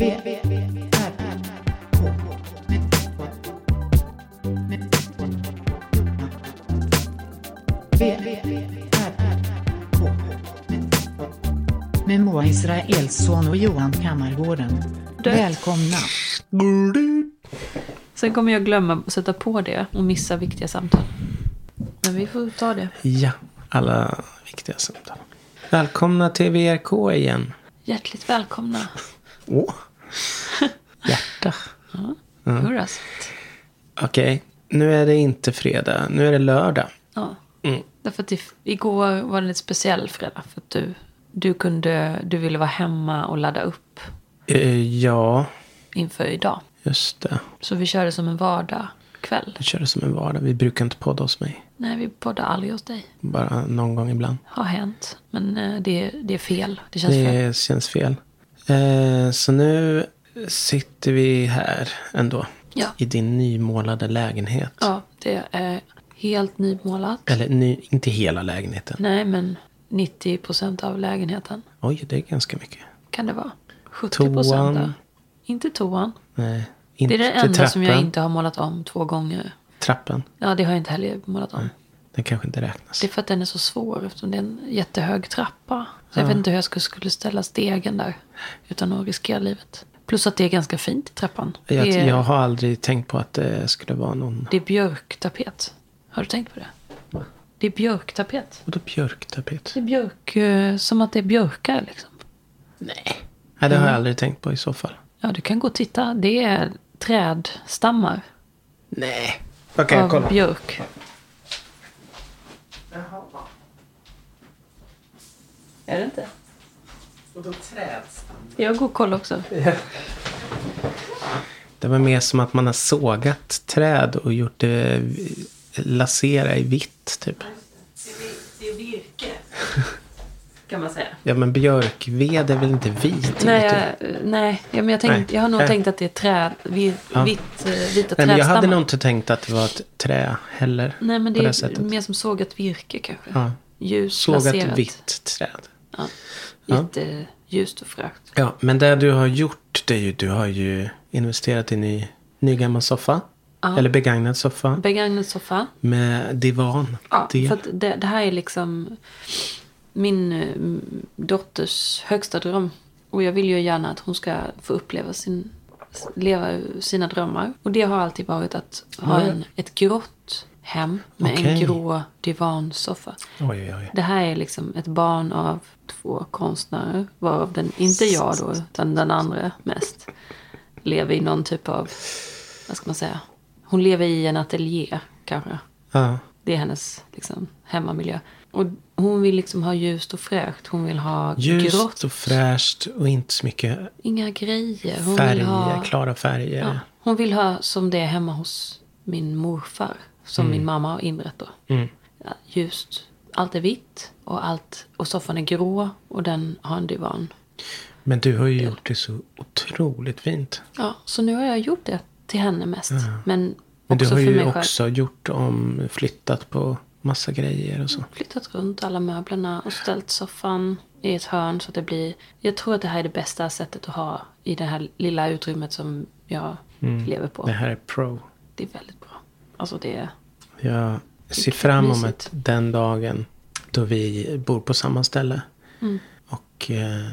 Med Moa Israelsson och Johan Kammargården. Välkomna. Sen kommer jag glömma att sätta på det och missa viktiga samtal. Men vi får ta det. Ja, alla viktiga samtal. Välkomna till VRK igen. Hjärtligt välkomna. Åh. Hjärta. Hurras. Okej, nu är det inte fredag. Nu är det lördag. Ja. Mm. Därför att igår var det en speciell fredag. För att du, du, kunde, du ville vara hemma och ladda upp Eh, ja, inför idag. just det. Så vi körde som en vardagkväll. Vi kör det som en vardag. Vi brukar inte podda hos mig. Nej, vi poddar aldrig hos dig. Bara någon gång ibland. Har hänt. Men eh, det, det är fel. Det känns fel. Det känns fel. Eh, så nu sitter vi här ändå. Ja. I din nymålade lägenhet. Ja, det är helt nymålat. Eller ny, inte hela lägenheten. Nej, men 90 procent av lägenheten Oj, det är ganska mycket. kan det vara. 70 procent. Inte toan. Nej, Det inte är det enda trappan. som jag inte har målat om två gånger. Trappan. Ja, det har jag inte heller målat om. Den kanske inte räknas. Det är för att den är så svår eftersom det är en jättehög trappa. Så jag vet inte hur jag skulle- ställa stegen där. Utan att riskera livet. Plus att det är ganska fint i trappan. Jag, är, jag har aldrig tänkt på att det skulle vara någon... det är björktapet. Har du tänkt på det? Det är björktapet. Vadå björktapet? Det är björk, eh, som att det är björkar liksom. Nej. Nej, det har jag aldrig tänkt på i så fall. Ja, du kan gå och titta. Det är trädstammar Nej. Okej, jag av kollar. björk. Är det inte? Vadå trädstam? Jag går och kollar också. Det var mer som att man har sågat träd och gjort det lasera i vitt typ. Det är virke. Kan man säga. Ja men björkved är väl inte vit? Nej, vet du? jag, nej ja, men jag, tänkt, Nej. jag har nog Nej. tänkt att det är träd, vi, Ja. vitt, eh, vita Nej, men trädstammar. jag hade nog inte tänkt att det var ett trä heller. Nej, men det det är sättet. mer som sågat virke kanske. Ja. Ljus, Sågat laserat. vitt träd. Ja. Jätteljust och fräscht. Ja, men det du har gjort det är ju, du har ju investerat i en ny, ny gammal soffa. Ja. Eller begagnad soffa. Begagnad soffa. med divan. Ja, det. för det, det här är liksom min eh, dotters högsta dröm. Och jag vill ju gärna att hon ska få uppleva sin, leva sina drömmar. Och det har alltid varit att ha en, ett grått hem med en Okej. grå divansoffa. Oj, oj, oj. Det här är liksom ett barn av två konstnärer. Varav den, inte jag då, utan den andra mest. Lever i någon typ av, vad ska man säga. Hon lever i en ateljé kanske. Ja. Det är hennes liksom, hemmamiljö. Och hon vill liksom ha ljust och fräscht. Hon vill ha Ljust grått. och fräscht och inte så mycket Inga grejer. Hon färger, vill ha, klara färger. ja, hon vill ha som det är hemma hos min morfar. Som min mamma har inrett då. Mm. Ja, ljust. Allt är vitt. Och, allt, och soffan är grå. Och den har en divan. Men du har ju gjort det så otroligt fint. Ja, så nu har jag gjort det till henne mest. Men Men du har ju själv. också gjort om, flyttat på massa grejer och så. flyttat runt alla möblerna och ställt soffan i ett hörn så att det blir... Jag tror att det här är det bästa sättet att ha i det här lilla utrymmet som jag lever på. Det här är pro. Det är väldigt. Alltså det. Jag ser fram emot Mysigt. den dagen då vi bor på samma ställe. Mm. Och eh,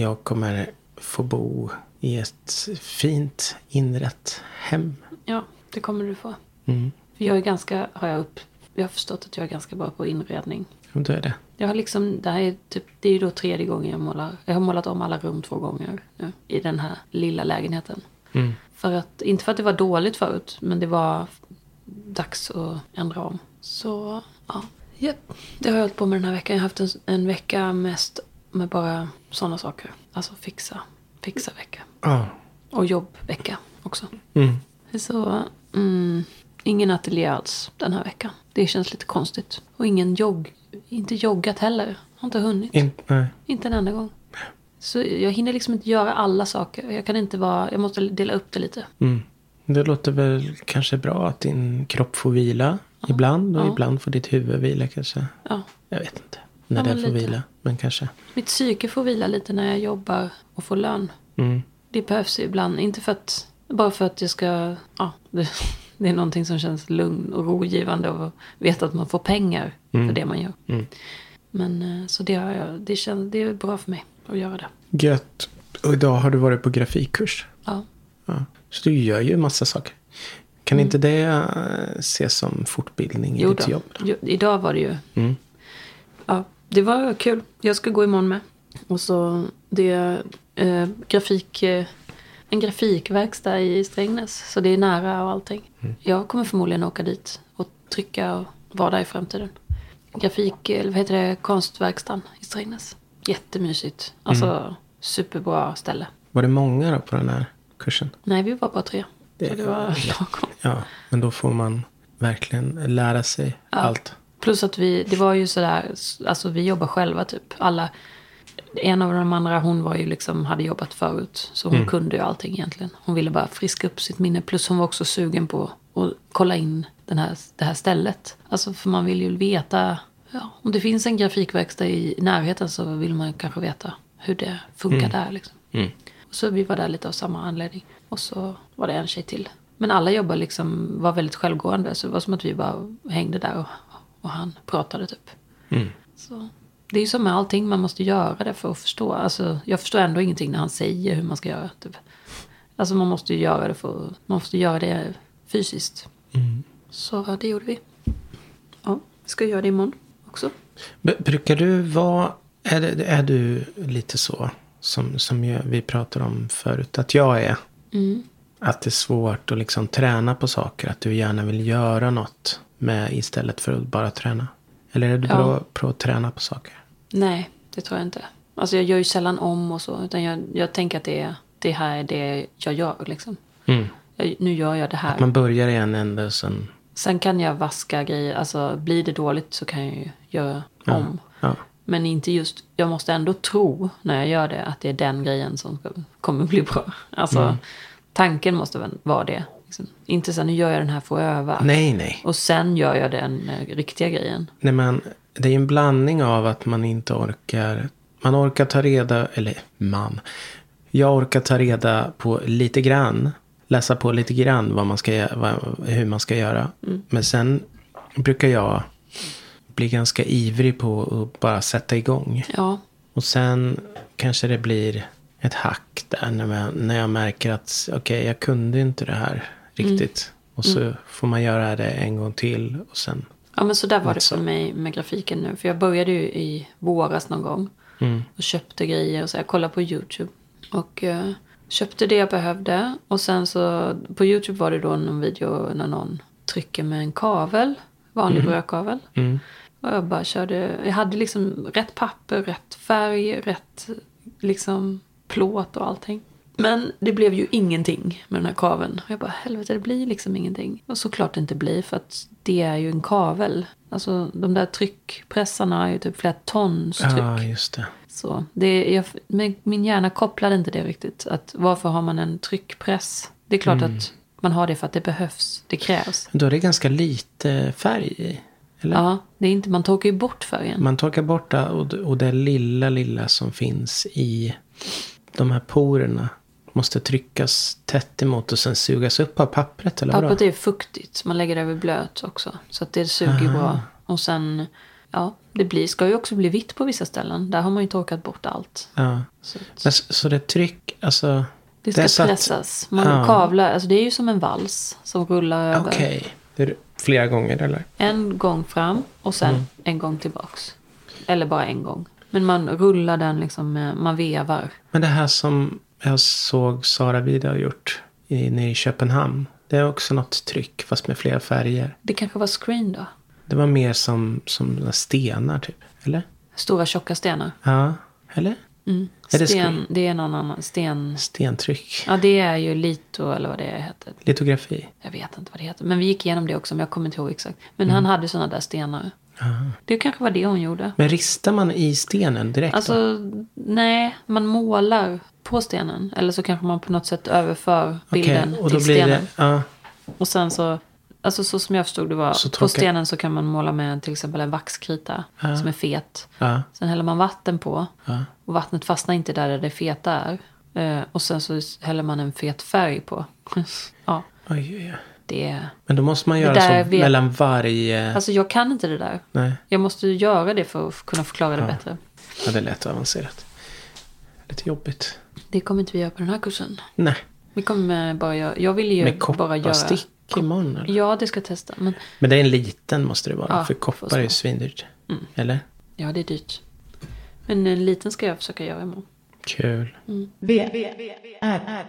jag kommer få bo i ett fint inrett hem. Ja, det kommer du få. Mm. Jag är ganska... Har jag upp... Jag har förstått att jag är ganska bra på inredning. Och då är det. Jag har liksom, det här är typ, det är ju då tredje gången jag målar. Jag har målat om alla rum två gånger nu, i den här lilla lägenheten. Mm. För att, inte för att det var dåligt förut, men det var dags att ändra om. Så, ja. Japp. Det har jag hållit på med den här veckan. Jag har haft en, en vecka mest med bara sådana saker. Alltså fixa, fixa vecka. Ja. Och jobbvecka också. Mm. Så, mm, ingen ateljé alls den här veckan. Det känns lite konstigt. Och ingen jogg, inte joggat heller. Har inte hunnit. In, nej. Inte en enda gång. Så jag hinner liksom inte göra alla saker. Jag kan inte vara, jag måste dela upp det lite. Mm. Det låter väl kanske bra att din kropp får vila ibland. Och Ja. ibland får ditt huvud vila kanske. Ja. Jag vet inte när Ja, det får lite. vila. Men kanske. Mitt psyke får vila lite när jag jobbar och får lön. Mm. det behövs ju ibland. Inte för att, bara för att jag ska, ja, det, det är någonting som känns lugn och rogivande och veta att man får pengar för det man gör. Mm. Men eh, så det, har jag, det, känns, det är bra för mig att göra det. Gött. Och idag har du varit på grafikkurs. Ja. Ja. Så du gör ju massa saker. Kan inte det eh, ses som fortbildning i Jo ditt jobb? Jo, idag var det ju, Mm. ja, det var kul. Jag ska gå imorgon med. Och så det är eh, grafik, eh, en grafikverkstad i Strängnäs. Så det är nära och allting. Jag kommer förmodligen åka dit och trycka och vara där i framtiden. Grafik, eller vad heter det, konstverkstan i Strängnäs. Jättemysigt. Alltså superbra ställe. Var det många då på den här kursen? Nej, vi var bara tre. Det- Så det var lagom. Ja, men då får man verkligen lära sig allt. Plus att vi, det var ju sådär, alltså vi jobbar själva typ. Alla, en av de andra hon var ju liksom, hade jobbat förut. Så hon kunde ju allting egentligen. Hon ville bara friska upp sitt minne. Plus hon var också sugen på att kolla in den här, det här stället. Alltså för man vill ju veta, ja, om det finns en grafikverkstad i närheten så vill man kanske veta hur det funkar där liksom. Mm. Så vi var där lite av samma anledning. Och så var det en tjej till. Men alla jobbar liksom, var väldigt självgående. Så det var som att vi bara hängde där och, och han pratade typ. Mm. Så det är ju som med allting, man måste göra det för att förstå. Alltså, jag förstår ändå ingenting när han säger hur man ska göra. Typ. Alltså man måste ju göra det för man måste göra det fysiskt. Mm. Så det gjorde vi. Ja, vi ska göra det imorgon också. Brukar du vara, är, är du lite så som, som jag, vi pratade om förut att jag är? Mm. Att det är svårt att liksom träna på saker, att du gärna vill göra något med istället för att bara träna? Eller är du Ja. bra på att träna på saker? Nej, det tror jag inte. Alltså jag gör ju sällan om och så. Utan jag, jag tänker att det, det här är det jag gör liksom. Mm. Jag, nu gör jag det här. Man börjar i en ände och sen... Sen kan jag vaska grejer. Alltså blir det dåligt så kan jag ju göra om. Ja. Men inte just, jag måste ändå tro när jag gör det att det är den grejen som kommer bli bra. Alltså Mm. tanken måste vara det. Liksom. Inte så här, nu gör jag den här för att öva. Nej, nej. Och sen gör jag den eh, riktiga grejen. nej man, det är en blandning av att man inte orkar... Man orkar ta reda... Eller man. Jag orkar ta reda på lite grann. Läsa på lite grann vad man ska, vad, hur man ska göra. Men sen brukar jag bli ganska ivrig på att bara sätta igång. Ja, Och sen kanske det blir ett hack där när jag, när jag märker att okej, jag kunde inte det här riktigt. Och så får man göra det en gång till och sen. ja men så där var det Alltså. för mig med grafiken nu. För jag började ju i våras någon gång. Mm. Och köpte grejer och så. Jag kollade på YouTube. Och eh, köpte det jag behövde. Och sen så på YouTube var det då någon video när någon trycker med en kavel. Vanlig brödkavel. Mm. Och jag bara körde. Jag hade liksom rätt papper, rätt färg, rätt liksom plåt och allting. Men det blev ju ingenting med den här kaveln. Och jag bara, helvete det blir liksom ingenting. Och såklart det inte blir för att det är ju en kavel. Alltså de där tryckpressarna är ju typ flera tons tryck. Ja, just det. Så det, jag, min hjärna kopplade inte det riktigt. Att varför har man en tryckpress? Det är klart att man har det för att det behövs. Det krävs. Då är det ganska lite färg i. Eller? Ja, det är inte, man torkar ju bort färgen. Man torkar bort det och, och det lilla, lilla som finns i de här porerna måste tryckas tätt emot och sen sugas upp av pappret. Eller vadå? Pappret är fuktigt. Man lägger det över blöt också. Så att det suger ju bra. Och sen, ja, det blir, ska ju också bli vitt på vissa ställen. Där har man ju torkat bort allt. Ja. Så Men, så det tryck, alltså. det ska är så att- pressas. Man Ja. kavlar, alltså det är ju som en vals som rullar över. Okej. Det flera gånger eller? En gång fram och sen Mm. en gång tillbaks. Eller bara en gång. Men man rullar den liksom, med, man vevar. Men det här som jag såg Sara Vida gjort i, nere i Köpenhamn. Det är också något tryck fast med flera färger. Det kanske var screen då? Det var mer som, som stenar typ. Eller? Stora tjocka stenar. Ja. Eller? Mm. Sten, det är någon annan. Sten. Stentryck. Ja, det är ju lito eller vad det heter. Litografi. Jag vet inte vad det heter. Men vi gick igenom det också, men jag kommer inte ihåg exakt. Men Mm. han hade sådana där stenar. Det kanske var det hon gjorde. Men ristar man i stenen direkt då? Alltså, nej, man målar på stenen. Eller så kanske man på något sätt överför bilden och då till blir stenen. det... Ja, Och sen så, alltså så som jag förstod det var, på stenen så kan man måla med till exempel en vaxkrita som är fet. ja, Sen häller man vatten på ja. och vattnet fastnar inte där det feta är. Eh, och sen så häller man en fet färg på. ja, Oj, oj, oj. det. Men då måste man göra så vet- mellan varje... Alltså jag kan inte det där. Nej, Jag måste göra det för att kunna förklara det Ja. bättre. ja, det lät avancerat. Lite jobbigt. Det kommer inte vi göra på den här kursen. Nej, Vi kommer bara göra... Jag vill ju med bara göra... kopparstick imorgon eller? Ja, det ska jag testa. Men Men det är en liten måste det vara. Ja, för koppar är ju svindyrt. Mm. Eller? ja, det är dyrt. Men en liten ska jag försöka göra imorgon. Kul. V, R,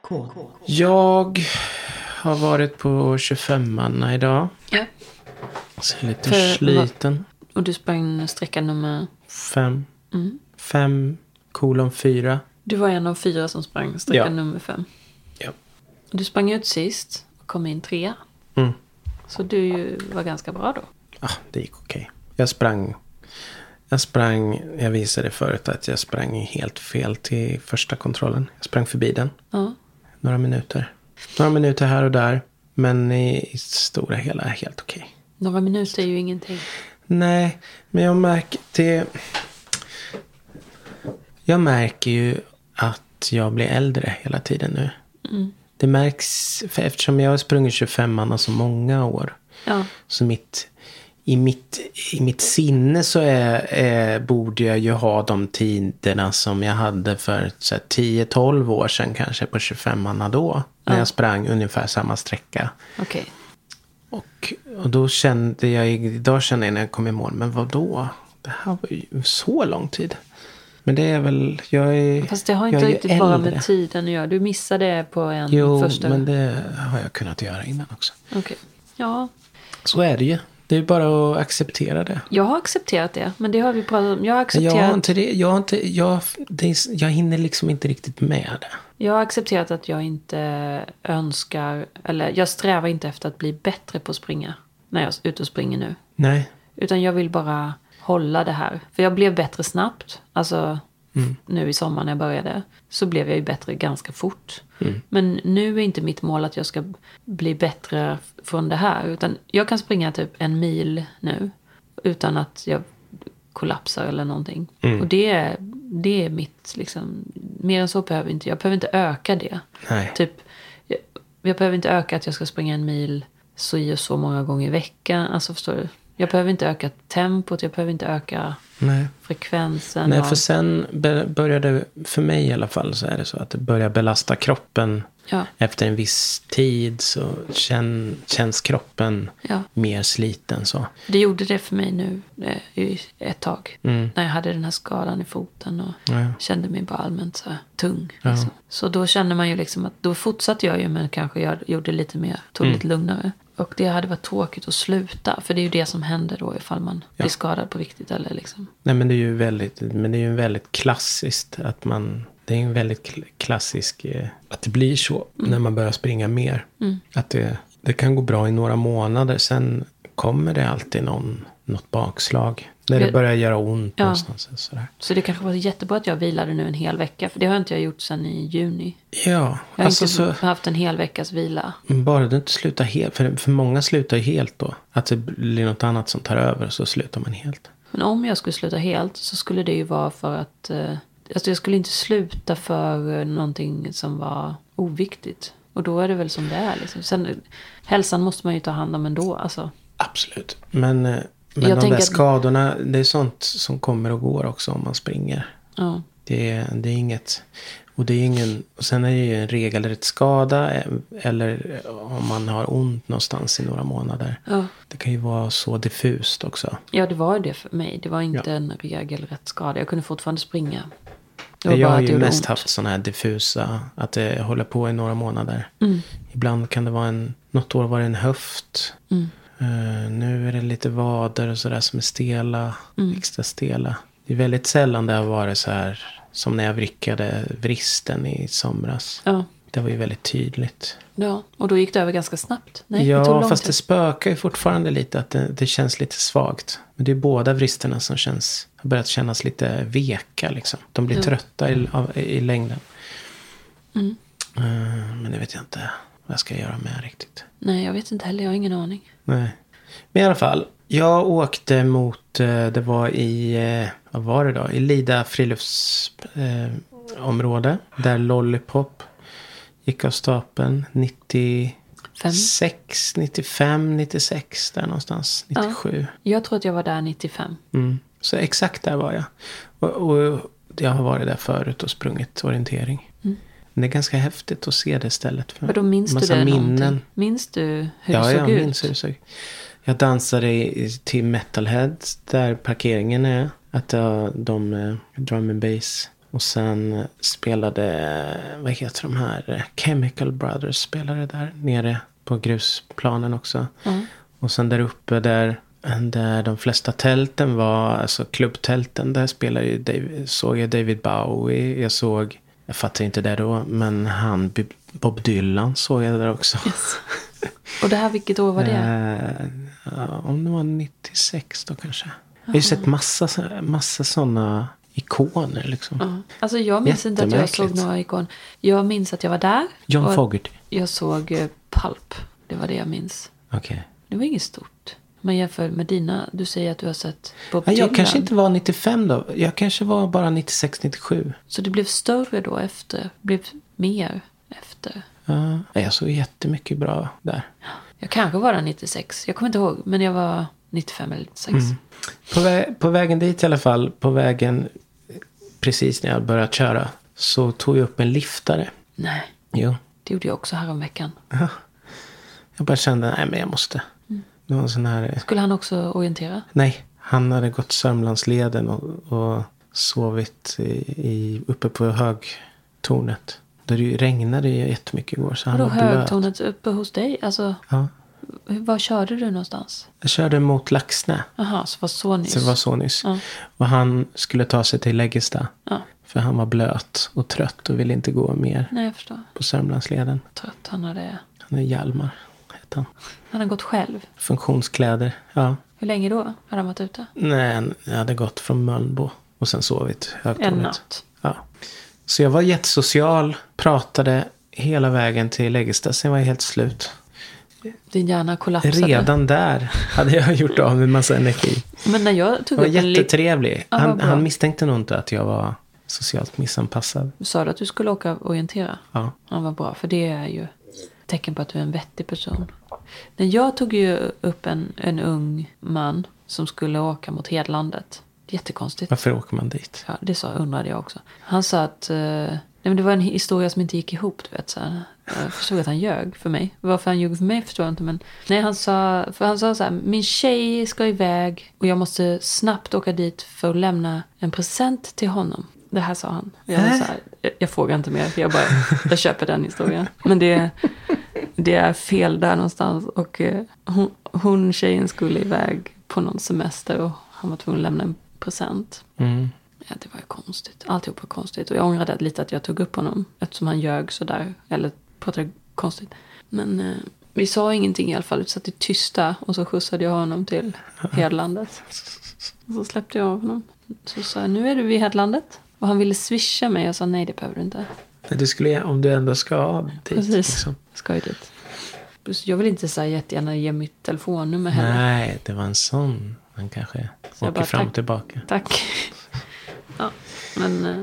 K. Jag har varit på 25manna idag. Ja. Så jag är lite För- sliten. Och du sprang sträcka nummer... Fem. Mm. Fem kolon fyra. Du var en av fyra som sprang sträcka Ja. nummer fem. Ja. Du sprang ut sist kom in trea. Mm. Så du var ganska bra då. Ah, det gick okej. Jag sprang. Jag sprang. Jag visade förut att jag sprang helt fel till första kontrollen. Jag sprang förbi den. Ja. Några minuter. Några minuter här och där. Men i, i stora hela är helt okej. Några minuter är ju ingenting. Nej, men jag märker det. Jag märker ju att jag blir äldre hela tiden nu. Mm. Det märks, för eftersom jag har sprungit 25 så många år. Ja. Så mitt, i, mitt, i mitt sinne så är, är, borde jag ju ha de tiderna som jag hade för så här, 10-12 år sedan kanske på 25 då. När Ja. jag sprang ungefär samma sträcka. Okej. Och, och då kände jag, idag kände jag när jag kom i mål, men vad då? Det här var ju så lång tid. Men det är väl, jag är Fast det har jag inte riktigt bara med tiden att göra. Du missade på en Jo, första. men det har jag kunnat göra innan också. Okej. Ja, Så är det ju. Det är bara att acceptera det. jag har accepterat det. Men det har vi pratat om. Jag har Jag accepterat, har jag inte det. Jag, har inte, jag, det är, jag hinner liksom inte riktigt med det. har accepterat att jag inte önskar, eller jag strävar inte efter att bli bättre på att springa. När jag är ute och springer nu. Nej. Utan jag vill bara hålla det här. För jag blev bättre snabbt. Alltså nu i sommar när jag började. Så blev jag ju bättre ganska fort. Men nu är inte mitt mål att jag ska bli bättre från det här. Utan jag kan springa typ en mil nu. Utan att jag kollapsar eller någonting. Och det är, det är mitt liksom. Mer än så behöver jag inte. Jag behöver inte öka det. Nej. Typ, jag, jag behöver inte öka att jag ska springa en mil så i och så många gånger i veckan. Alltså förstår du? Jag behöver inte öka tempot, jag behöver inte öka Nej. frekvensen. Nej, av- för sen be- började, för mig i alla fall, så är det så att det börjar belasta kroppen. Ja. Efter en viss tid så känn, känns kroppen Ja. mer sliten så. Det gjorde det för mig nu eh, i ett tag. Mm. När jag hade den här skadan i foten och Ja. kände mig bara allmänt så tung. Liksom. Så då kände man ju liksom att då fortsatte jag ju men kanske jag gjorde lite mer, tog Mm. lite lugnare. Och det hade varit tråkigt att sluta. För det är ju det som händer då ifall man Ja. blir skadad på riktigt eller liksom. Nej men det är ju väldigt, men det är ju väldigt klassiskt att man, det är en väldigt kl- klassisk, eh, att det blir så när man börjar springa mer. Att det, det kan gå bra i några månader, sen kommer det alltid någon, något bakslag. När det börjar göra ont Ja. någonstans. Sådär. Så det kanske var jättebra att jag vilade nu en hel vecka. För det har inte jag gjort sedan i juni. Ja, Jag har alltså inte så, haft en hel veckas vila. bara du inte slutar helt, för, för många slutar ju helt då. Att det blir något annat som tar över, så slutar man helt. Men om jag skulle sluta helt så skulle det ju vara för att... Eh, alltså jag skulle inte sluta för någonting som var oviktigt. Och då är det väl som det är. Liksom. Sen, eh, hälsan måste man ju ta hand om ändå. Alltså. Absolut. Men, eh, men Jag de där att- skadorna, det är sånt som kommer och går också om man springer. Ja. Det är, det är inget... Och det är ingen... Och sen är det ju en regelrätt skada. eh, Eller om man har ont någonstans i några månader. Ja. Det kan ju vara så diffust också. ja, det var det för mig. Det var inte Ja. en regelrätt skada. Jag kunde fortfarande springa. Det var Jag har att ju mest ont. haft sådana här diffusa. Att det håller på i några månader. Mm. Ibland kan det vara en... Något år var det en höft. Mm. Eh, nu är det lite vader och sådär som är stela. Mm. Extra stela. Det är väldigt sällan det har varit så här. Som när jag vrickade vristen i somras. Ja. Det var ju väldigt tydligt. ja, och då gick det över ganska snabbt. Nej, det ja, lång fast tid. det spökar ju fortfarande lite att det, det känns lite svagt. Men det är båda vristerna som känns, har börjat kännas lite veka liksom. De blir Ja. trötta i, av, i, längden. Mm. Eh, men det vet jag inte vad jag ska göra med riktigt. Nej, jag vet inte heller. Jag har ingen aning. Nej. Men i alla fall. Jag åkte mot, eh, det var i, eh, vad var det då? I Lida frilufts... Eh. Där Lollipop gick av stapeln 96, 95, 96. Där någonstans. 97. Jag tror att jag var där 95. Mm. Så exakt där var jag. Och, och jag har varit där förut och sprungit orientering. Mm. Men det är ganska häftigt att se det stället. För Vadå, minns du massa det minnen. någonting? Minns du hur ja, det såg jag ut? minns hur det såg ut. Jag dansade i- till Metalhead där parkeringen är. Att jag, de eh, drum and bass. Och sen eh, spelade, eh, vad heter de här, Chemical Brothers spelade där nere på grusplanen också. Ja. Och sen där uppe där, där de flesta tälten var, alltså klubbtälten, där spelade ju David, såg jag David Bowie. Jag såg, jag fattar inte det då, men han Bob Dylan såg jag där också. Yes. Och det här, vilket år var det? Eh, om det var 96 då kanske. Jag har ju sett massa, massa sådana ikoner liksom. Ja. Alltså jag minns inte att jag såg några ikon. Jag minns att jag var där. John Fogerty. Jag såg eh, Pulp. Det var det jag minns. Okej. Det var inget stort. Men jämför med dina. Du säger att du har sett Bob Ja, jag Dylan. kanske inte var 95 då. Jag kanske var bara 96, 97. Så det blev större då efter. Det blev mer efter. Ja, jag såg jättemycket bra där. Jag kanske var där 96. Jag kommer inte ihåg. Men jag var 95 eller 96. Mm. På, vä- på vägen dit i alla fall, på vägen precis när jag började köra, så tog jag upp en liftare. Nej, Jo, det gjorde jag också häromveckan. jag bara kände, nej men jag måste. Det var en sån här, Skulle han också orientera? nej, han hade gått Sörmlandsleden och, och sovit i, i, uppe på högtornet. Det regnade ju jättemycket igår så han Vadå var blöt. högtonet uppe hos dig? Alltså, Ja. var körde du någonstans? Jag körde mot Laxnä. Jaha, så var så nyss. Så det var så nyss. Ja. Och han skulle ta sig till Läggesta. Ja. För han var blöt och trött och ville inte gå mer Nej, jag förstår. på Sörmlandsleden. Trött. Han hade, Han är Hjalmar, heter han. han hade gått själv. Funktionskläder, ja. Hur länge då? Hade han varit ute? Nej, han- jag hade gått från Mölnbo och sen sovit högtornet. En natt. Ja. Så jag var jättesocial, pratade hela vägen till Läggesta, sen var jag helt slut. Din hjärna kollapsade. Redan där hade jag gjort av med massa energi. Men när jag tog Det var en jättetrevlig. Ja, Han, han misstänkte nog inte att jag var socialt missanpassad. Sa du att du skulle åka och orientera? Ja. Ja, vad bra. För det är ju tecken på att du är en vettig person. Men jag tog ju upp en, en ung man som skulle åka mot Hedlandet. Jättekonstigt. Varför åker man dit? Ja, det sa, undrade jag också. Han sa att... Eh, nej, men det var en historia som inte gick ihop. Du vet, så här. Jag förstod att han ljög för mig. Varför han ljög för mig förstår jag inte. Men nej, han sa, för han sa så här. Min tjej ska iväg och jag måste snabbt åka dit för att lämna en present till honom. Det här sa han. Jag, var så här, jag, jag frågar inte mer. Jag, bara, jag köper den historien. Men det, det är fel där någonstans. Och eh, hon, hon, tjejen, skulle iväg på någon semester och han var tvungen att lämna en present. Mm. Ja, det var ju konstigt. Alltihop var konstigt. Och jag ångrade lite att jag tog upp honom. Eftersom han ljög sådär. Eller pratade konstigt. Men eh, vi sa ingenting i alla fall. Vi satt i tysta. Och så skjutsade jag honom till Hedlandet. Och så släppte jag av honom. Så sa jag, nu är du vid Hedlandet. Och han ville swisha mig. Jag sa, nej det behöver du inte. Men Du skulle, om du ändå ska dit. Precis. Liksom. Ska ju dit. Jag vill inte så här jättegärna ge mitt telefonnummer heller. Nej, det var en sån. Han kanske Så åker bara, fram och tillbaka. Tack. Ja, men eh,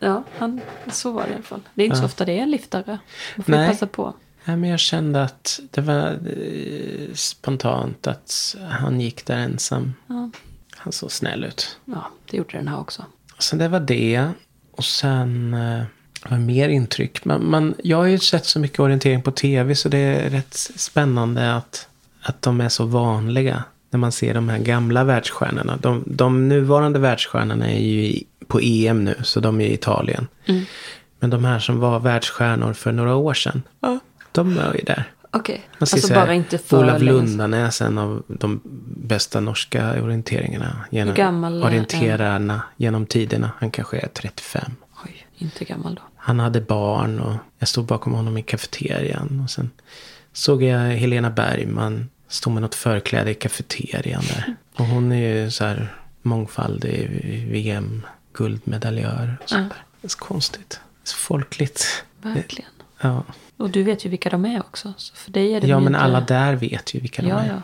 ja, han, så var det i alla fall. Det är inte så Ja. ofta det är en liftare. Man får Nej. passa på. Nej, men jag kände att det var eh, spontant att han gick där ensam. Ja. Han såg snäll ut. ja, det gjorde den här också. Så det var det. Och sen eh, vad mer intryck. Man, man, jag har ju sett så mycket orientering på tv så det är rätt spännande att, att de är så vanliga. När man ser de här gamla världsstjärnorna. De, de nuvarande världsstjärnorna är ju på EM nu så de är i Italien. Mm. Men de här som var världsstjärnor för några år sedan. Ja, de är ju där. Okej, ser alltså bara inte för Olav. Lundanäs, en av de bästa norska orienteringarna. Genom, Hur gammal är- orienterarna genom tiderna. Han kanske är 35. Oj, inte gammal då. Han hade barn och jag stod bakom honom i kafeterian. Och sen såg jag Helena Bergman stå med något förkläde i kafeterian där. Och hon är ju så här mångfaldig VM-guldmedaljör. och sånt där. Det är så konstigt. Så folkligt. Verkligen. Ja, Och du vet ju vilka de är också. Så för dig är det ja men inte... alla där vet ju vilka de Ja, är. ja.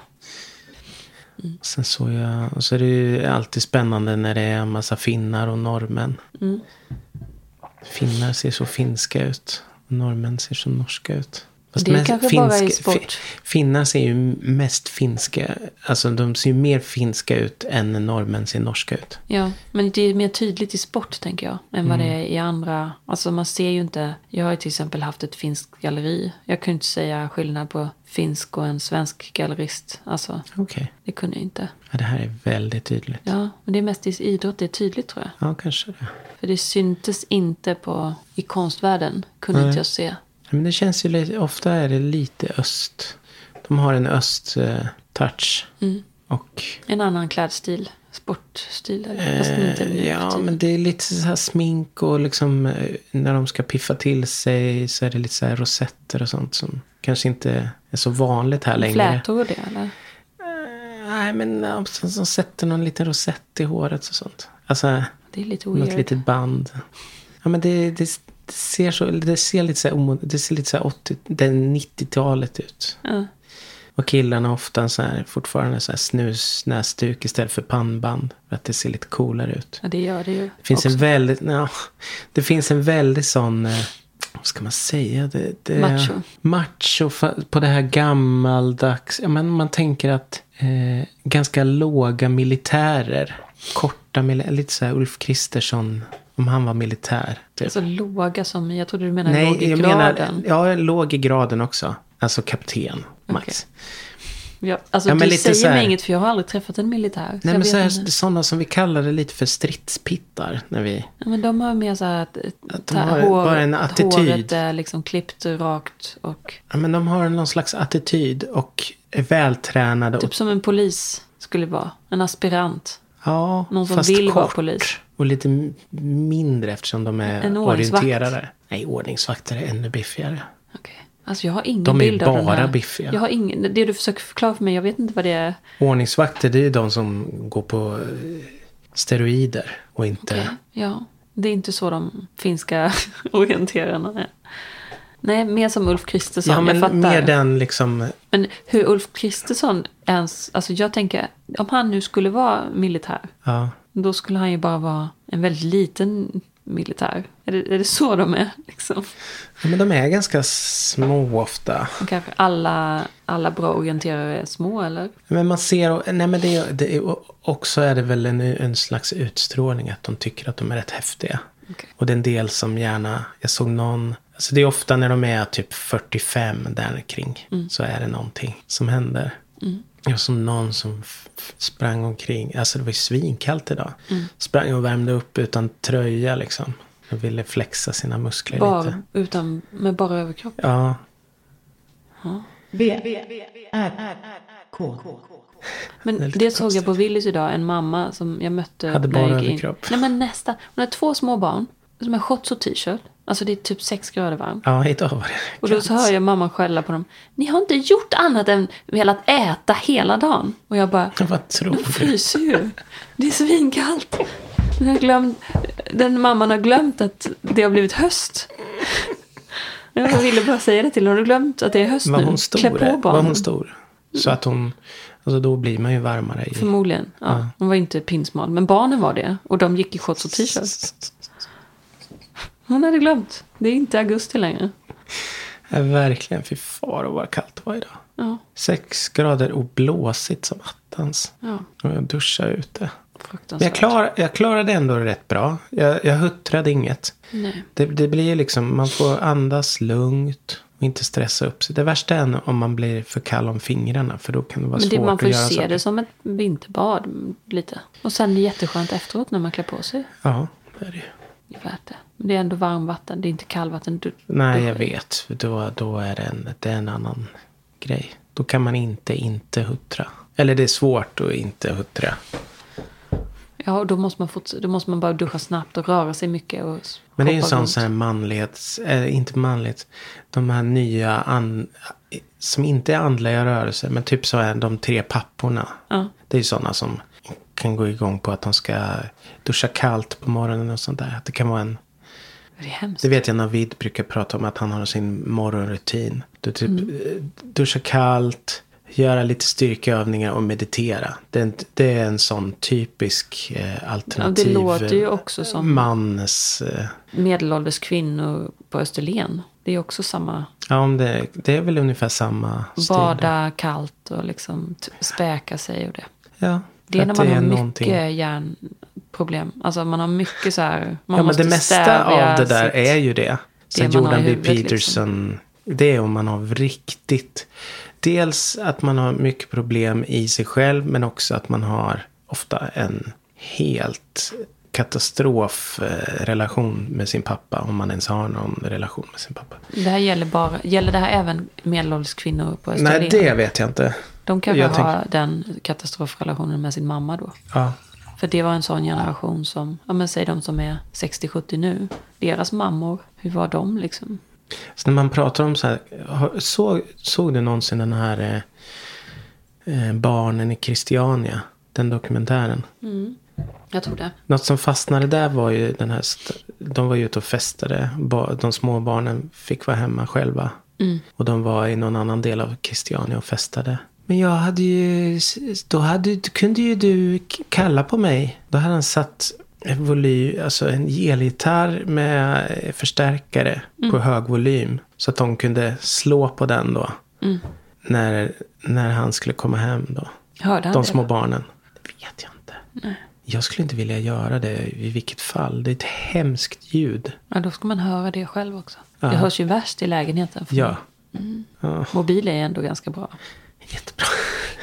Sen såg jag, och så är det ju alltid spännande när det är en massa finnar och norrmän. Mm. Finnar ser så finska ut. Norrmän ser så norska ut. Fast Det är kanske bara i finska- sport. fi- Finnar ser ju mest finska. Alltså de ser ju mer finska ut än norrmän ser norska ut. Ja, men det är mer tydligt i sport tänker jag. Än vad det Mm. är i andra. Alltså man ser ju inte. Jag har ju till exempel haft ett finskt galleri. Jag kunde inte säga skillnad på finsk och en svensk gallerist. Alltså Okej. det kunde jag inte. Ja, det här är väldigt tydligt. Ja, men det är mest i idrott det är tydligt tror jag. Ja, kanske det. För det syntes inte på, i konstvärlden. Kunde Nej. inte jag se. Men det känns ju lite, ofta är det lite öst. De har en öst-touch. Mm. Och En annan klädstil. Sportstil. Eh, ja, tiden. men det är lite så här smink och liksom eh, när de ska piffa till sig så är det lite så här rosetter och sånt som kanske inte är så vanligt här längre. Flätor det eller? Eh, Nej, men ja, som, som sätter någon liten rosett i håret och sånt. Alltså, Det är lite något weird. litet band. Ja, men det, det, det ser så, det ser lite så här, det ser lite så här 80, det är 90-talet ut. Ja. Och killarna ofta så här, fortfarande så här snus näsduk istället för pannband. För att det ser lite coolare ut. ja, det gör det ju. Det finns också. en väldigt, ja, det finns en väldigt sån, eh, vad ska man säga? Det, det, Macho. Macho på det här gammaldags, ja, men man tänker att eh, ganska låga militärer, korta militärer, lite så här Ulf Kristersson, om han var militär. Typ. Alltså låga som, jag trodde du menade låg Nej, i jag graden. menar, ja, låg i graden också. Alltså kapten, max. Ja, alltså Ja, men du säger så här- mig inget för jag har aldrig träffat en militär. Nej, men så här, sådana som vi kallade lite för stridspittar. När vi, Ja, men de har mer så här att, Att de har hår, bara en att attityd. håret är liksom klippt rakt och ja, men de har någon slags attityd och är vältränade. typ och, som en polis skulle vara. En aspirant. ja, någon som vill vara kort polis. Och lite mindre eftersom de är En orienterade. Nej, ordningsvakter är ännu biffigare. Okej. Alltså jag har ingen De är bild av den bara här. biffiga. Jag har ingen, det du försöker förklara för mig, jag vet inte vad det är. Ordningsvakter, det är de som går på eh, steroider och inte... Okej, Ja, det är inte så de finska orienterarna är. Nej, mer som Ulf Kristersson. Ja, jag men fattar. mer den liksom... Men hur Ulf Kristersson ens, alltså jag tänker, om han nu skulle vara militär, Ja, då skulle han ju bara vara en väldigt liten militär. Är det, är det så de är? Liksom? Ja, men de är ganska små ofta. Och kanske alla, alla bra orienterare är små, eller? Men man ser, nej men det, det också är det väl en, en slags utstrålning att de tycker att de är rätt häftiga. Okej. Och det är en del som gärna, jag såg någon, alltså det är ofta när de är typ 45 där kring. Så är det någonting som händer. Jag såg någon som sprang omkring, alltså det var ju svinkallt idag. Sprang och värmde upp utan tröja liksom. Och ville flexa sina muskler lite. Bara, utan, med bara överkropp. Ja, V, R, K. Men det såg jag på Willys idag, en mamma som jag mötte. Hade jag bara in. överkropp. Nej men nästa. Hon har två små barn. Som har shorts och t-shirt. Alltså det är typ sex grader varmt. ja idag var det Och då så hör jag mamman skälla på dem. Ni har inte gjort annat än velat äta hela dagen. Och jag bara, Vad tror de fryser ju. Det är svinkallt. Den, har glömt, den mamman har glömt att det har blivit höst. Jag ville bara säga det till henne. Har du glömt att det är höst Var nu? Klä på Var barnen. hon stor? Så att hon, alltså då blir man ju varmare i. Förmodligen. Ja. Hon var inte pinsmal. Men barnen var det. Och de gick i shorts och t-shirt. Hon hade glömt. Det är inte augusti längre. Ja, verkligen, fy far vad kallt det var idag. Ja, Sex grader och blåsigt som attans. ja. Och jag duschade ute. Jag, klar, jag klarade ändå rätt bra. Jag, jag huttrade inget. Nej. Det, det blir liksom, man får andas lugnt och inte stressa upp sig. Det värsta är om man blir för kall om fingrarna. För då kan det vara Men svårt det, man får att ju göra se saker. det som ett vinterbad lite. Och sen är det jätteskönt efteråt när man klär på sig. Ja, det är det ju. Det är värt det. Men det är ändå varmvatten. Det är inte kallvatten. Du, Nej, jag vet. Då, då är det en, det är en annan grej. Då kan man inte inte huttra. Eller det är svårt att inte huttra. Ja, och då måste, man forts- då måste man bara duscha snabbt och röra sig mycket. Och Men det är ju en sån, här manlighets... Eh, inte manligt. De här nya... An, som inte är andliga rörelser. Men typ så är de tre papporna. Ja. Det är ju sådana som kan gå igång på att de ska duscha kallt på morgonen och sånt där. Att det kan vara en... Det är hemskt. Det vet jag Navid brukar prata om att han har sin morgonrutin. Du typ Mm. eh, duschar kallt, göra lite styrkeövningar och meditera. Det är en, det är en sån typisk eh, alternativ Ja, det låter ju också som- mans... Eh, Medelålders kvinnor på Österlen. Det är också samma. ja, om det, det är väl ungefär samma. Bada kallt och liksom späka sig och det. Ja, Det är när man har någonting- mycket hjärnproblem. Alltså man har mycket så här. Man ja, men det mesta av det där är ju det. Sen har Jordan B. liksom. Peterson. Det är om man har riktigt. Dels att man har mycket problem i sig själv. Men också att man har ofta en helt katastrofrelation med sin pappa. Om man ens har någon relation med sin pappa. Det här gäller bara. Gäller det här även medelålders kvinnor på Österlen? Nej, det vet jag inte. De kanske jag har den katastrofrelationen med sin mamma då. Ja, För det var en sån generation som, ja men säg de som är 60-70 nu. Deras mammor, hur var de liksom? Så när man pratar om så här. Såg, såg du någonsin den här eh, eh, Barnen i Christiania? Den dokumentären. Jag tror det. Något som fastnade där var ju den här. De var ju ute och festade. De små barnen fick vara hemma själva. Och de var i någon annan del av Christiania och festade. Men jag hade ju, då hade, kunde ju du kalla på mig. Då hade han satt en volym, alltså en elgitarr med eh, förstärkare på hög volym. Så att de kunde slå på den då. När, när han skulle komma hem då. Hörde han De det? små barnen. Det vet jag inte. Jag skulle inte vilja göra det i vilket fall. Det är ett hemskt ljud. Ja, då ska man höra det själv också. Ja. Det hörs ju värst i lägenheten. för Ja. Ja, Mobil är ändå ganska bra. Jättebra.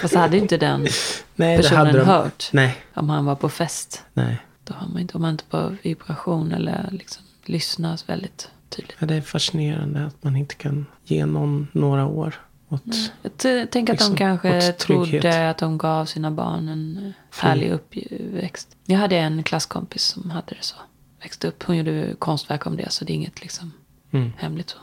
Fast hade ju inte den Nej, personen de. hört. Nej, Om han var på fest. nej. Då har man inte, om man inte på vibration eller liksom lyssnas väldigt tydligt. Ja, det är fascinerande att man inte kan ge någon några år. Åt, Jag t- tänker att de Liksom, kanske åt trygghet. trodde att de gav sina barn en eh, härlig uppväxt. Jag hade en klasskompis som hade det så. Växte upp. Hon gjorde konstverk om det så det är inget liksom Mm. hemligt så.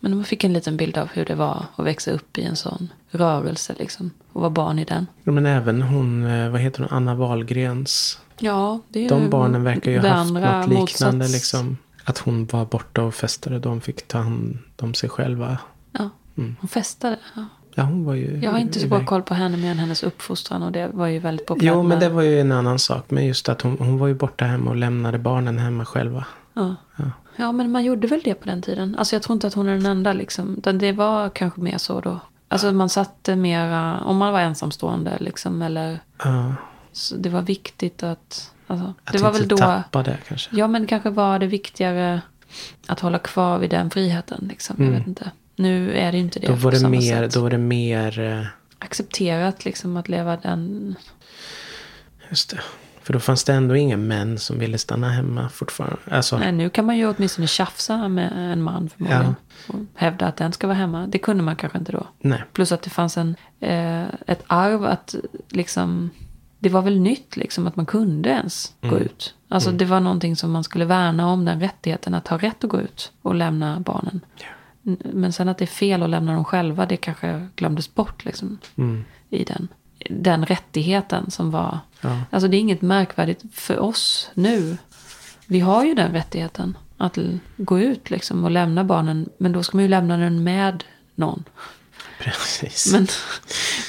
Men man fick en liten bild av hur det var att växa upp i en sån rörelse liksom. Och vara barn i den. Ja, men även hon, eh, vad heter hon, Anna Wahlgrens. Ja, det är De barnen verkar ju ha haft något liknande. motsats. Liksom, att hon var borta och festade. De fick ta hand om sig själva. Ja, Mm. hon festade. Ja. Ja, hon var ju Jag har inte så bra koll på henne mer än hennes uppfostran och det var ju väldigt populärt. Jo, men det var ju en annan sak. Men just att hon, hon var ju borta hemma och lämnade barnen hemma själva. Ja. Ja. ja, men man gjorde väl det på den tiden. Alltså jag tror inte att hon är den enda liksom. Det var kanske mer så då. Alltså man satte mera, om man var ensamstående liksom. Eller, Ja, det var viktigt att, alltså, att det var inte väl då. tappa det kanske. Ja, men kanske var det viktigare att hålla kvar vid den friheten liksom. Jag vet inte. Nu är det ju inte det Mm. Då var det mer, sätt. då var det mer, eh, Accepterat liksom att leva den. just det. För då fanns det ändå inga män som ville stanna hemma fortfarande. Alltså, Nej, nu kan man ju åtminstone tjafsa med en man förmodligen. Och hävda att den ska vara hemma. Det kunde man kanske inte då. nej. Plus att det fanns en, eh, ett arv att liksom... Det var väl nytt liksom att man kunde ens gå Mm. ut. Alltså det var någonting som man skulle värna om, den rättigheten att ha rätt att gå ut och lämna barnen. N- Men sen att det är fel att lämna dem själva, det kanske glömdes bort liksom Mm. i den, den rättigheten som var. Ja. Alltså det är inget märkvärdigt för oss nu. Vi har ju den rättigheten att gå ut liksom och lämna barnen. Men då ska man ju lämna den med någon. Precis. Men,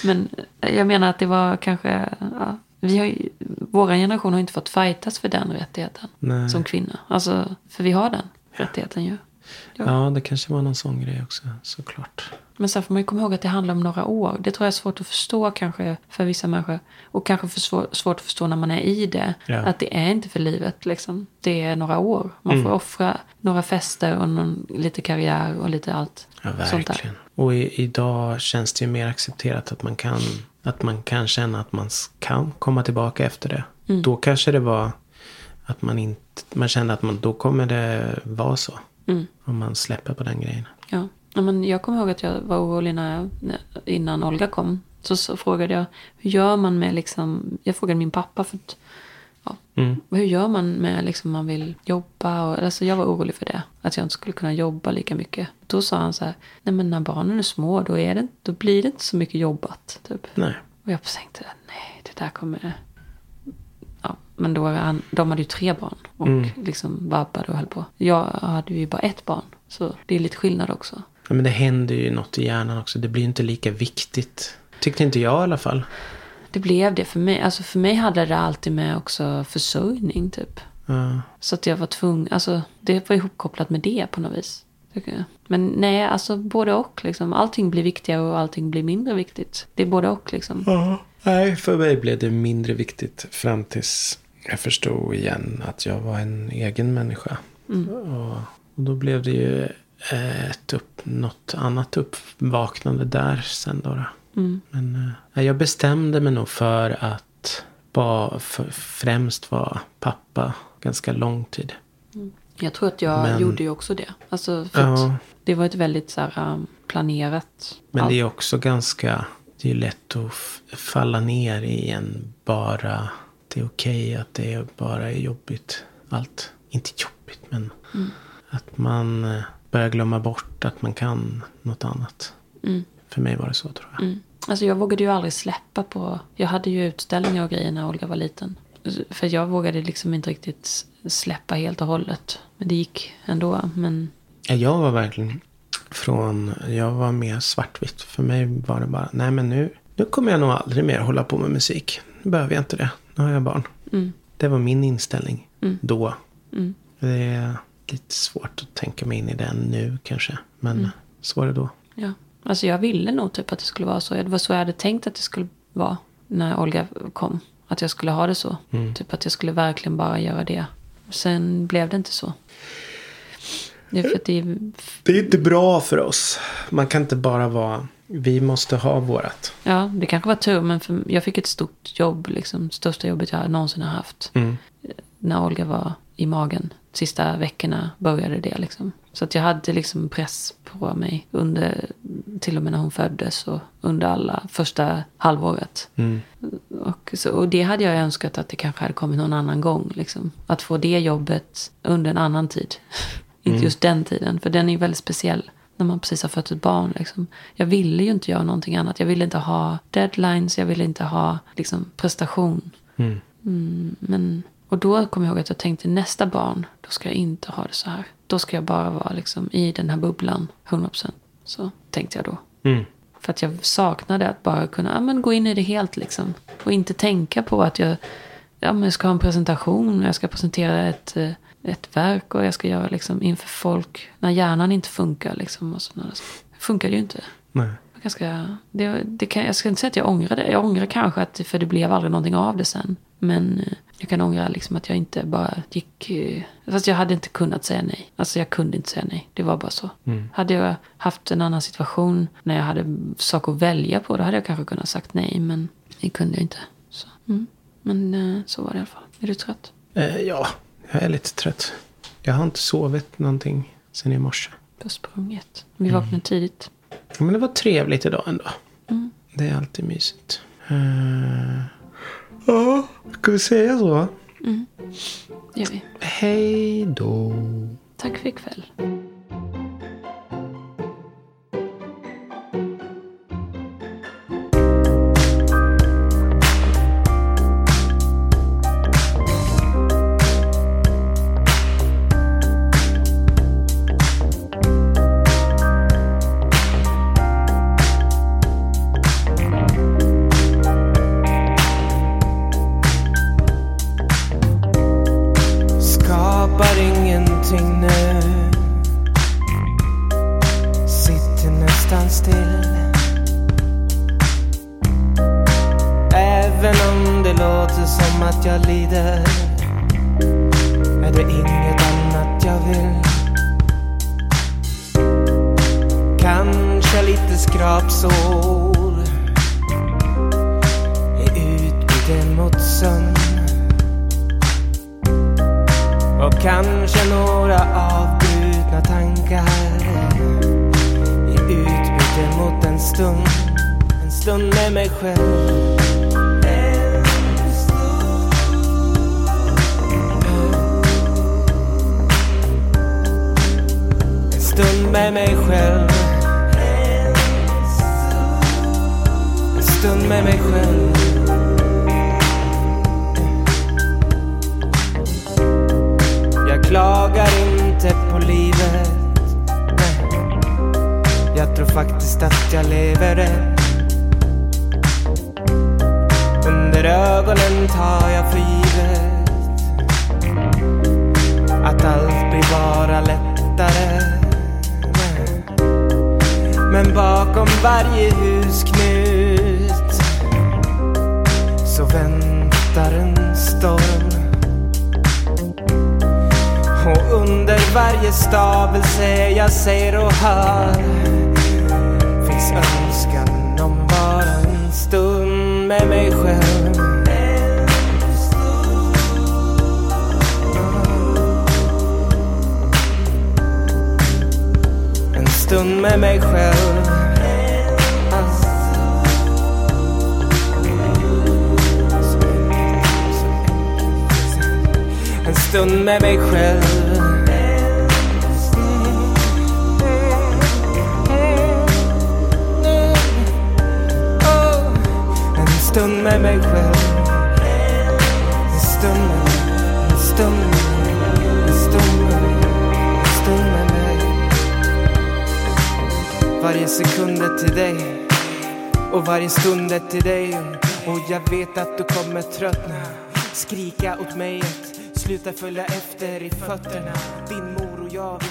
men jag menar att det var kanske... Ja, vi har ju, våra generation har inte fått fightas för den rättigheten Nej. som kvinna. Alltså, för vi har den rättigheten ju. Ja. Ja, det kanske var någon sån grej också, såklart. Men sen får man ju komma ihåg att det handlar om några år. Det tror jag är svårt att förstå kanske för vissa människor. Och kanske för svår, svårt att förstå när man är i det. Ja. Att det är inte för livet liksom. Det är några år. Man Mm. får offra några fester och någon, lite karriär och lite allt. Ja, sånt där. verkligen. Och i, idag känns det ju mer accepterat att man kan, att man kan känna att man kan komma tillbaka efter det. Mm. Då kanske det var att man inte, man kände att man, då kommer det vara så. Mm. Om man släpper på den grejen. Ja. Ja, men jag kommer ihåg att jag var orolig när innan Olga kom. Så, så frågade jag, hur gör man med liksom, jag frågade min pappa för att, ja, Mm. hur gör man med liksom man vill jobba och, alltså jag var orolig för det. Att jag inte skulle kunna jobba lika mycket. Då sa han så här, nej men när barnen är små då, är det, då blir det inte så mycket jobbat. Typ. Nej. Och jag tänkte, nej det där kommer... Ja, men då han, de hade ju tre barn och Mm. liksom vabbade och höll på. Jag hade ju bara ett barn. Så det är lite skillnad också. Ja, men det händer ju något i hjärnan också. Det blir inte lika viktigt. Tyckte inte jag i alla fall. Det blev det för mig. Alltså för mig hade det alltid med också försörjning typ. Ja. Så att jag var tvungen, alltså det var ihopkopplat med det på något vis. tycker jag. Men nej, alltså både och liksom. Allting blir viktigare och allting blir mindre viktigt. Det är både och liksom. Nej, för mig blev det mindre viktigt fram tills jag förstod igen att jag var en egen människa. Och, och då blev det ju ett upp, något annat uppvaknande där sen då. Mm. Men eh, jag bestämde mig nog för att bara för, främst vara pappa ganska lång tid. Jag tror att jag Men- gjorde ju också det. Alltså Ja, det var ett väldigt så här um, planerat. men allt. det är också ganska, det är lätt att falla ner i en bara, det är okej att det bara är jobbigt. Allt, inte jobbigt men att man eh, börjar glömma bort att man kan något annat. Mm. För mig var det så tror jag. Mm. Alltså jag vågade ju aldrig släppa på... Jag hade ju utställningar och grejer när Olga var liten. För jag vågade liksom inte riktigt släppa helt och hållet. Men det gick ändå. Men Ja, Jag var verkligen från, jag var mer svartvitt. För mig var det bara, nej men nu, nu kommer jag nog aldrig mer hålla på med musik. Nu behöver jag inte det. Nu har jag barn. mm, Det var min inställning då. mm, Det är lite svårt att tänka mig in i den nu kanske. Men så var det då. ja. Alltså jag ville nog typ att det skulle vara så. Det var så jag hade tänkt att det skulle vara när Olga kom. Att jag skulle ha det så. Typ att jag skulle verkligen bara göra det. Sen blev det inte så. Det är det Det är inte bra för oss. Man kan inte bara vara, vi måste ha vårat. Ja, det kanske var tur, men för, jag fick ett stort jobb. Liksom, största jobbet jag någonsin har haft. Mm. När Olga var i magen. Sista veckorna började det. Liksom. Så att jag hade liksom press på mig. under Till och med när hon föddes. Och under alla första halvåret. Mm. Och, så, och det hade jag önskat att det kanske hade kommit någon annan gång. Liksom. Att få det jobbet under en annan tid. inte just den tiden. För den är ju väldigt speciell. När man precis har fött ett barn. Liksom. Jag ville ju inte göra någonting annat. Jag ville inte ha deadlines. Jag ville inte ha liksom, prestation. Mm. Mm, men, och då kom jag ihåg att jag tänkte nästa barn. Då ska jag inte ha det så här. Då ska jag bara vara liksom, i den här bubblan. 100%. Så tänkte jag då. Mm. För att jag saknade att bara kunna ja, men gå in i det helt liksom. Och inte tänka på att jag, ja, men jag ska ha en presentation. Jag ska presentera ett, eh, ett verk och jag ska göra liksom inför folk. När hjärnan inte funkar liksom. Och sådana. Det funkar ju inte. Nej. Var Ganska, det, det kan, jag ska inte säga att jag ångrar det. Jag ångrar kanske att för det blev aldrig någonting av det sen. Men eh, jag kan ångra liksom att jag inte bara gick... eh, Fast jag hade inte kunnat säga nej. Alltså jag kunde inte säga nej. Det var bara så. Hade jag haft en annan situation när jag hade sak att välja på. Då hade jag kanske kunnat sagt nej. Men det kunde jag inte. Så, mm. Men eh, så var det i alla fall. Är du trött? Eh, ja, jag är lite trött. Jag har inte sovit någonting sen i morse. Du har sprungit. Vi vaknade tidigt. Ja, Men det var trevligt idag ändå. Mm. Det är alltid mysigt. Eh, Ja, ska vi säga så? Det gör vi. Hej då. Tack för ikväll. Kanske några avbrutna tankar i utbyte mot en stund, en stund med mig själv. En stund. En stund med mig själv. En stund med mig själv. Klagar inte på livet. Nej. Jag tror faktiskt att jag lever rätt. under ögonen tar jag för givet att allt blir bara lättare. Men bakom varje husknut så väntar en storm. Och under varje stavelse jag säger och hör finns önskan om bara en stund med mig själv. En stund med mig själv. Stund med mig själv. En stund med mig själv. En stund med mig. En stund med mig. En stund med mig. En stund med mig. Varje sekund är till dig. Och varje stund är till dig. Och jag vet att du kommer tröttna. Skrika åt mig att sluta följa efter i fötterna. Din mor och jag,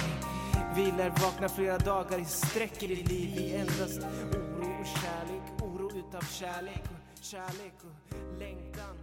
vi, vi lär vakna flera dagar i sträck i ditt liv. i endast oro och kärlek, oro utav kärlek och kärlek och längtan.